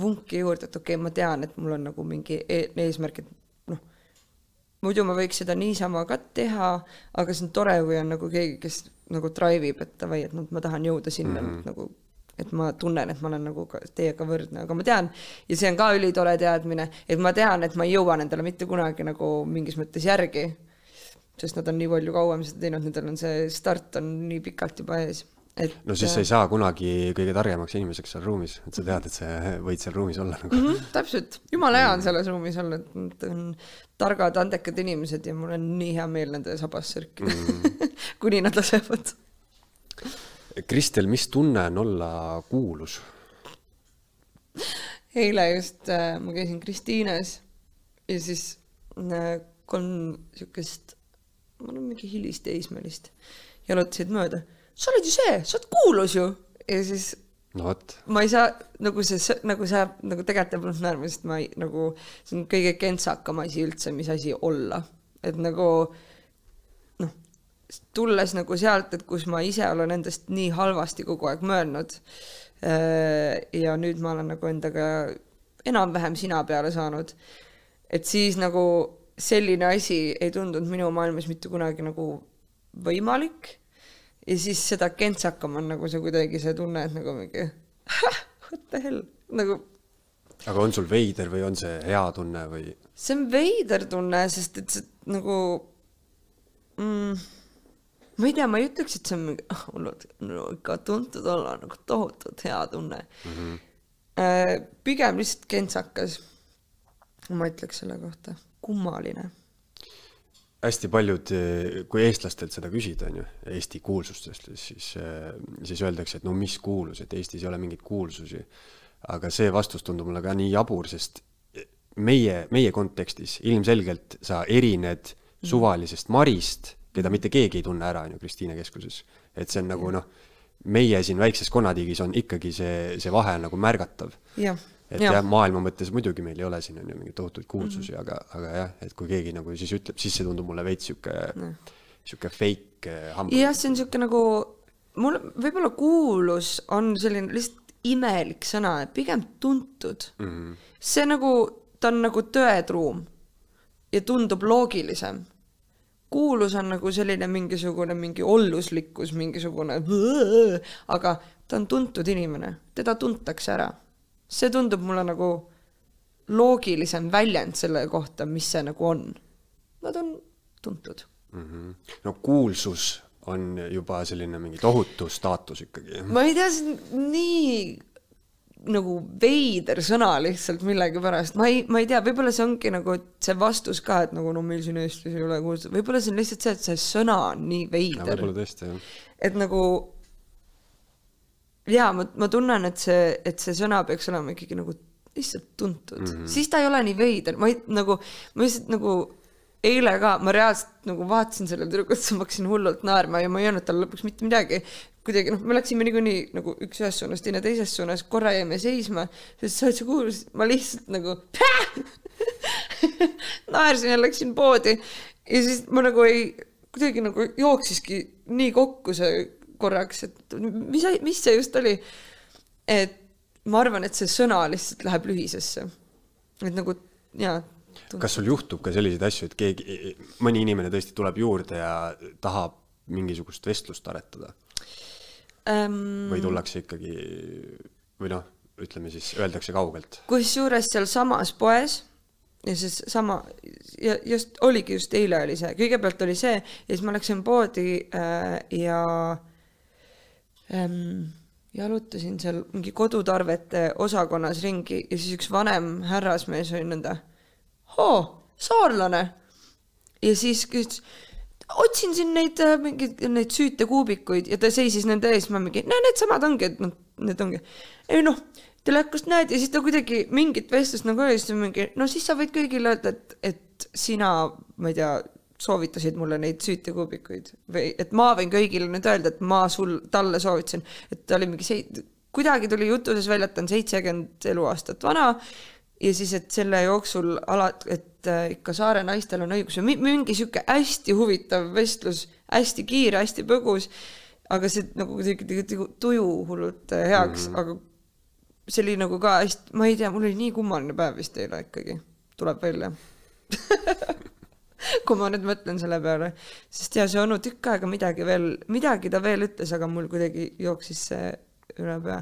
vunki juurde, et okei okay,, ma tean, et mul on nagu mingi e eesmärk, et noh, muidu ma võiks seda niisama ka teha, aga see on tore, kui on nagu keegi, kes nagu drive ib, et davai, et noh, ma tahan jõuda sinna mm -hmm. nagu, et ma tunnen, et ma olen nagu ka teiega võrdne, aga ma tean ja see on ka ülitore teadmine, et ma tean, et ma ei jõua nendele mitte kunagi nagu mingis mõttes järgi sest nad on nii palju kauem seda teinud, nendel on see start on nii pikalt juba ees, et
no siis sa ei saa kunagi kõige targemaks inimeseks seal ruumis, et sa tead, et sa võid seal ruumis olla nagu
mm. -hmm, täpselt, jumala hea on selles ruumis olla, et nad on targad, andekad inimesed ja mul on nii hea meel nende sabas sörkida mm, -hmm. kuni nad lasevad.
Kristel, mis tunne on olla kuulus?
eile just äh, ma käisin Kristiines ja siis äh, kolm siukest, ma olen mingi hilisteismelist, jalutasid mööda. Sa oled ju see, sa oled kuulus ju. ja siis
no vot,
ma ei saa nagu see, nagu sa nagu tegelikult jääb mulle naerma, sest ma ei nagu, see on kõige kentsakam asi üldse, mis asi olla, et nagu noh, tulles nagu sealt, et kus ma ise olen endast nii halvasti kogu aeg mõelnud äh, ja nüüd ma olen nagu endaga enam-vähem sina peale saanud, et siis nagu selline asi ei tundunud minu maailmas mitte kunagi nagu võimalik ja siis seda kentsakam on nagu see kuidagi see tunne, et nagu mingi what the hell, nagu
aga on sul veider või on see hea tunne või?
see on veider tunne, sest et see nagu mm, ma ei tea, ma ei ütleks, et see on mingi ah, hullult no, ikka tuntud olla nagu tohutult hea tunne mm. -hmm. pigem lihtsalt kentsakas, ma ütleks selle kohta, kummaline
hästi paljud, kui eestlastelt seda küsida, on ju, Eesti kuulsustest, siis, siis öeldakse, et no mis kuulus, et Eestis ei ole mingeid kuulsusi. aga see vastus tundub mulle ka nii jabur, sest meie, meie kontekstis ilmselgelt sa erined suvalisest Marist, keda mitte keegi ei tunne ära, on ju, Kristiine keskuses. et see on nagu noh, meie siin väikses konnatiigis on ikkagi see, see vahe nagu märgatav
jah,
et jah ja,, maailma mõttes muidugi meil ei ole siin on ju mingeid tohutuid kuulsusi mm, -hmm. aga, aga jah, et kui keegi nagu siis ütleb, siis see tundub mulle veits sihuke mm., sihuke fake eh, hamburger.
jah, see on siuke nagu mul võib-olla kuulus on selline lihtsalt imelik sõna, pigem tuntud mm. -hmm. see nagu, ta on nagu tõetruum ja tundub loogilisem. kuulus on nagu selline mingisugune mingi olluslikkus, mingisugune, aga ta on tuntud inimene, teda tuntakse ära. See tundub mulle nagu loogilisem väljend selle kohta, mis see nagu on. Nad on tuntud
mm. -hmm. no kuulsus on juba selline mingi tohutu staatus ikkagi.
ma ei tea, see on nii nagu veider sõna lihtsalt millegipärast, ma ei, ma ei tea, võib-olla see ongi nagu see vastus ka, et nagu no meil siin Eestis ei ole kuulsust, võib-olla see on lihtsalt see, et see sõna on nii veider.
võib-olla tõesti jah.
et nagu jaa, ma, ma tunnen, et see, et see sõna peaks olema ikkagi nagu lihtsalt tuntud mm, -hmm. siis ta ei ole nii veider, ma ei nagu, ma lihtsalt nagu eile ka, ma reaalselt nagu vaatasin sellele tüdrukule, ma hakkasin hullult naerma ja ma ei öelnud talle lõpuks mitte midagi. kuidagi noh, me läksime niikuinii nagu üks ühes suunas, teine teises suunas, korra jäime seisma, sest sa oled see kuulus, ma lihtsalt nagu naersin ja läksin poodi ja siis ma nagu ei, kuidagi nagu jooksiski nii kokku see korraks, et mis, mis see just oli. et ma arvan, et see sõna lihtsalt läheb lühisesse. et nagu jaa.
kas sul juhtub ka selliseid asju, et keegi, mõni inimene tõesti tuleb juurde ja tahab mingisugust vestlust aretada
ähm,?
või tullakse ikkagi või noh, ütleme siis öeldakse kaugelt?
kusjuures sealsamas poes ja siis sama ja just oligi just eile oli see, kõigepealt oli see ja siis ma läksin poodi äh, ja jalutasin seal mingi kodutarvete osakonnas ringi ja siis üks vanem härrasmees oli nõnda, oo, saarlane. ja siis küsis, otsin siin neid äh, mingeid neid süütekuubikuid ja ta seisis nende ees, ma mingi, no needsamad ongi, et noh, need ongi. ei noh, telekast näed ja siis ta kuidagi mingit vestlust nagu oli, siis ta mingi, no siis sa võid kõigile öelda, et, et sina, ma ei tea, soovitasid mulle neid süütekuubikuid või et ma võin kõigile nüüd öelda, et ma sul, talle soovitasin, et ta oli mingi seit-, kuidagi tuli jutuses välja, et ta on seitsekümmend eluaastat vana ja siis, et selle jooksul ala, et äh, ikka saare naistel on õigus. Mi- mingi sihuke hästi huvitav vestlus, hästi kiire, hästi põgus, aga see nagu kuidagi tuju hullult äh, heaks. Mm, -hmm. aga see oli nagu ka hästi, ma ei tea, mul oli nii kummaline päev vist eile ikkagi, tuleb välja kui ma nüüd mõtlen selle peale, sest ja see onu tükk aega midagi veel, midagi ta veel ütles, aga mul kuidagi jooksis see üle pea.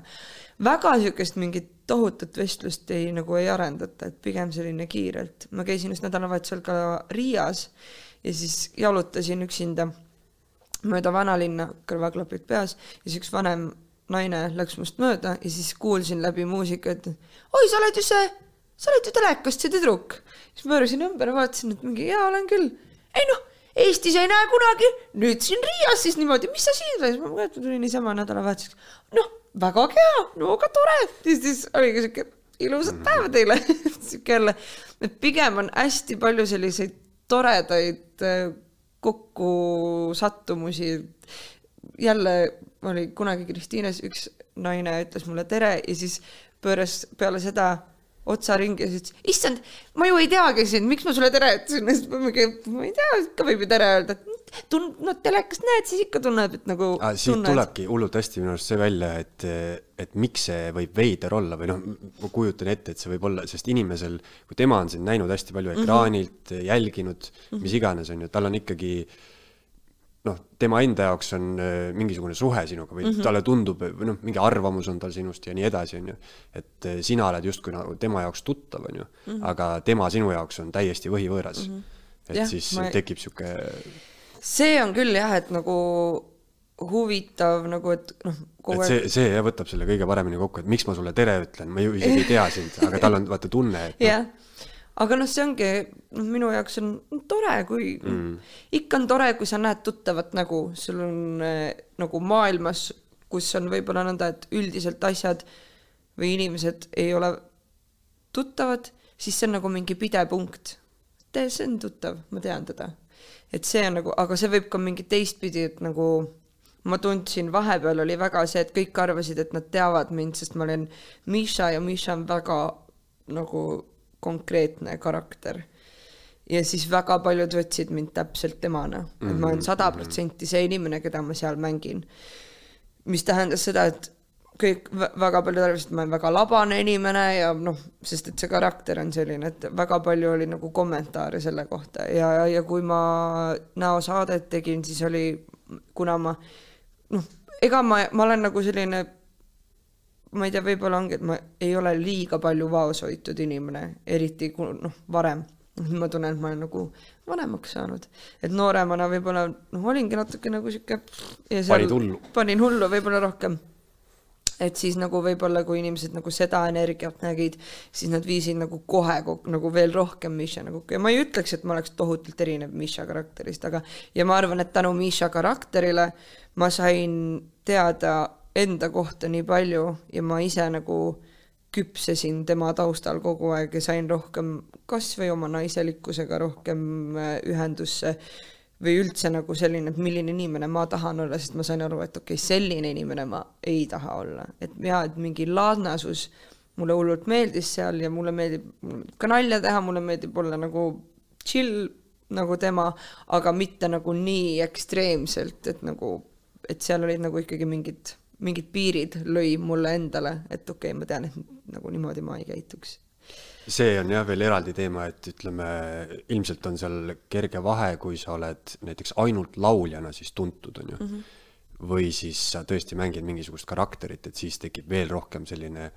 väga siukest mingit tohutut vestlust ei nagu ei arendata, et pigem selline kiirelt. ma käisin just nädalavahetusel ka Riias ja siis jalutasin üksinda mööda vanalinna, kõrvaklapid peas ja siis üks vanem naine läks must mööda ja siis kuulsin läbi muusika, et oi, sa oled ju see, sa oled ju telekast see tüdruk. Siis pöörasin ümber ja vaatasin, et mingi jaa, olen küll. ei noh, Eestis ei näe kunagi, nüüd siin Riias siis niimoodi, mis sa siin teed, ma tulin niisama nädalavahetuseks. noh, väga kena, no aga tore. ja siis oligi siuke ilusat päeva teile. siuke jälle, et pigem on hästi palju selliseid toredaid äh, kokkusattumusi. jälle oli kunagi Kristiines üks naine ütles mulle tere ja siis pööras peale seda otsa ringi ja siis ütles, issand, ma ju ei teagi sind, miks ma sulle tere ütlesin, siis ma mingi, ma ei tea, ikka võib ju tere öelda, et tun-, no telekast näed, siis ikka tunneb, et nagu
ah,. siit
tunned.
tulebki hullult hästi minu arust see välja, et, et miks see võib veider olla või noh, ma kujutan ette, et see võib olla, sest inimesel, kui tema on sind näinud hästi palju ekraanilt mm, -hmm. jälginud mis iganes, on ju, tal on ikkagi noh, tema enda jaoks on äh, mingisugune suhe sinuga või mm -hmm. talle tundub või noh, mingi arvamus on tal sinust ja nii edasi, on ju. et äh, sina oled justkui nagu tema jaoks tuttav, on ju mm, -hmm. aga tema sinu jaoks on täiesti võhivõõras mm. -hmm. et ja, siis
ma
tekib sihuke
see on küll jah, et nagu huvitav nagu, et noh,
et see, see jah võtab selle kõige paremini kokku, et miks ma sulle tere ütlen, ma ju isegi ei tea sind, aga tal on vaata tunne, et noh,
aga noh, see ongi, noh, minu jaoks on tore, kui mm., ikka on tore, kui sa näed tuttavat nägu, sul on äh, nagu maailmas, kus on võib-olla nõnda, et üldiselt asjad või inimesed ei ole tuttavad, siis see on nagu mingi pidepunkt. see on tuttav, ma tean teda. et see on nagu, aga see võib ka mingi teistpidi, et nagu ma tundsin vahepeal oli väga see, et kõik arvasid, et nad teavad mind, sest ma olen Miša ja Miša on väga nagu konkreetne karakter. ja siis väga paljud võtsid mind täpselt temana, et ma olen sada protsenti see inimene, keda ma seal mängin. mis tähendas seda, et kõik vä- väga paljud arvasid, et ma olen väga labane inimene ja noh, sest et see karakter on selline, et väga palju oli nagu kommentaare selle kohta ja, ja kui ma näosaadet tegin, siis oli, kuna ma noh, ega ma, ma olen nagu selline ma ei tea, võib-olla ongi, et ma ei ole liiga palju vaos hoitud inimene, eriti kui noh, varem. ma tunnen, et ma olen nagu vanemaks saanud, et nooremana võib-olla noh, olingi natuke nagu sihuke.
Panid hullu.
panin hullu võib-olla rohkem. et siis nagu võib-olla, kui inimesed nagu seda energiat nägid, siis nad viisid nagu kohe nagu veel rohkem Misha nagu ja ma ei ütleks, et ma oleks tohutult erinev Misha karakterist, aga ja ma arvan, et tänu Misha karakterile ma sain teada enda kohta nii palju ja ma ise nagu küpsesin tema taustal kogu aeg ja sain rohkem kas või oma naiselikkusega rohkem äh, ühendusse või üldse nagu selline, et milline inimene ma tahan olla, sest ma sain aru, et okei okay,, selline inimene ma ei taha olla, et jaa, et mingi laadnasus mulle hullult meeldis seal ja mulle meeldib mulle meeldib ka nalja teha, mulle meeldib olla nagu chill nagu tema, aga mitte nagu nii ekstreemselt, et nagu, et seal olid nagu ikkagi mingid, mingid piirid lõi mulle endale, et okei okay,, ma tean, et nagu niimoodi ma ei käituks.
see on jah veel eraldi teema, et ütleme, ilmselt on seal kerge vahe, kui sa oled näiteks ainult lauljana siis tuntud, on ju mm. -hmm. või siis sa tõesti mängid mingisugust karakterit, et siis tekib veel rohkem selline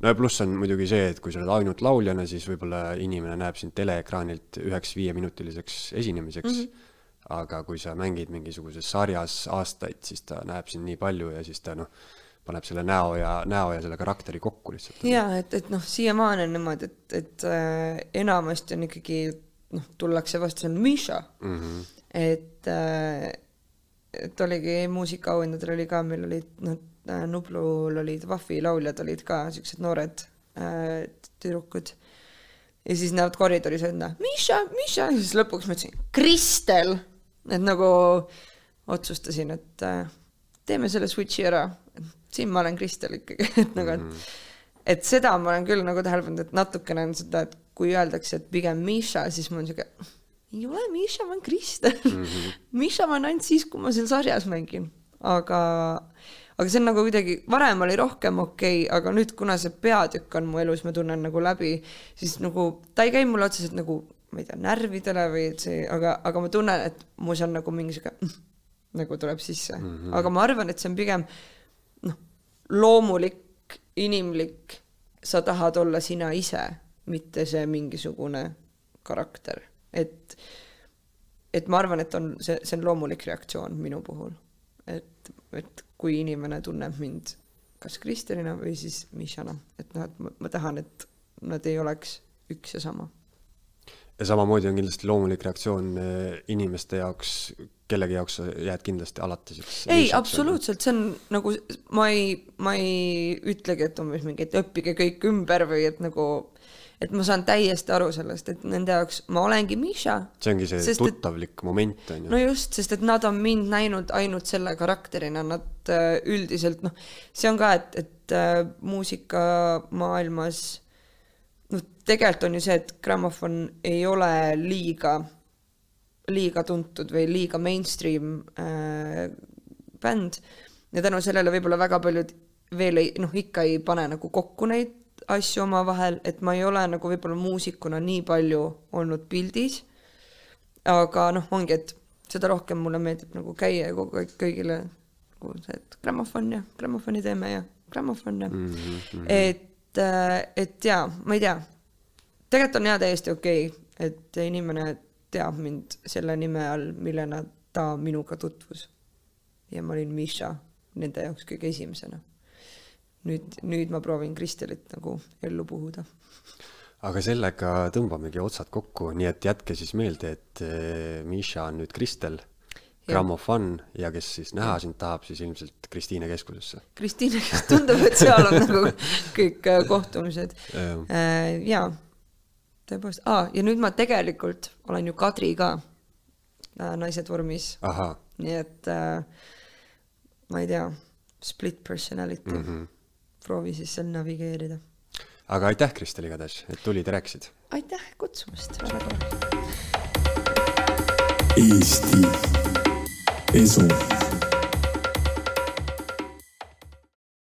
no ja pluss on muidugi see, et kui sa oled ainult lauljana, siis võib-olla inimene näeb sind teleekraanilt üheks viieminutiliseks esinemiseks mm. -hmm. Aga kui sa mängid mingisuguses sarjas aastaid, siis ta näeb sind nii palju ja siis ta noh, paneb selle näo ja, näo ja selle karakteri kokku lihtsalt.
jaa, et, et noh, siiamaani on niimoodi, et, et äh, enamasti on ikkagi noh, tullakse vastu, see on Misha mm. -hmm. et äh,, et oligi muusikaauhindadel oli ka, meil olid noh, Nublul olid Vahvi lauljad olid ka siuksed noored äh, tüdrukud. ja siis näevad koridoris enda Misha, Misha ja siis lõpuks ma ütlesin Kristel, et nagu otsustasin, et äh, teeme selle switch'i ära, siin ma olen Kristel ikkagi, et nagu, et et seda ma olen küll nagu tähele pannud, et natukene on seda, et kui öeldakse, et pigem Misha, siis mul on siuke, ei ole Misha, ma olen Kristel mm. -hmm. Misha ma olen ainult siis, kui ma seal sarjas mängin, aga, aga see on nagu kuidagi, varem oli rohkem okei okay,, aga nüüd, kuna see peatükk on mu elus, ma tunnen nagu läbi, siis nagu ta ei käi mulle otseselt nagu, ma ei tea, närvidele või et see, aga, aga ma tunnen, et mus on nagu mingi sihuke nagu tuleb sisse mm, -hmm. aga ma arvan, et see on pigem noh, loomulik, inimlik, sa tahad olla sina ise, mitte see mingisugune karakter, et et ma arvan, et on see, see on loomulik reaktsioon minu puhul. et, et kui inimene tunneb mind kas Kristjanina või siis Mišana, et noh, et ma, ma tahan, et nad ei oleks üks ja sama.
Ja samamoodi on kindlasti loomulik reaktsioon eh, inimeste jaoks, kellegi jaoks sa jääd kindlasti alati siukseks.
ei, absoluutselt, see on nagu, ma ei, ma ei ütlegi, et umbes mingi, et õppige kõik ümber või et nagu et ma saan täiesti aru sellest, et nende jaoks ma olengi Miša.
see ongi see sest, tuttavlik et, moment on
ju. no just, sest et nad on mind näinud ainult selle karakterina, nad äh, üldiselt noh, see on ka, et, et äh, muusikamaailmas noh, tegelikult on ju see, et Grammofon ei ole liiga, liiga tuntud või liiga mainstream äh, bänd ja tänu sellele võib-olla väga paljud veel ei, noh, ikka ei pane nagu kokku neid asju omavahel, et ma ei ole nagu võib-olla muusikuna nii palju olnud pildis. aga noh, ongi, et seda rohkem mulle meeldib nagu käia ja kogu aeg kõigile nagu see, et grammofon ja grammofoni teeme ja grammofon ja mm. -hmm. et, et jaa, ma ei tea. tegelikult on jaa täiesti okei okay,, et inimene teab mind selle nime all, millena ta minuga tutvus. ja ma olin Miša nende jaoks kõige esimesena nüüd, nüüd ma proovin Kristelit nagu ellu puhuda.
aga sellega tõmbamegi otsad kokku, nii et jätke siis meelde, et eh, Miša on nüüd Kristel, grammofon ja kes siis näha sind tahab, siis ilmselt Kristiine keskusesse.
Kristiine, kes tundub, et seal on nagu kõik äh, kohtumised. Äh, jaa, tõepoolest ah,, ja nüüd ma tegelikult olen ju Kadri ka äh, Naised vormis. nii et äh, ma ei tea, split personality mm. -hmm proovi siis seal navigeerida.
aga aitäh, Kristel, igatahes, et tulid ja rääkisid.
aitäh kutsumast, väga tore.
Eesti Esu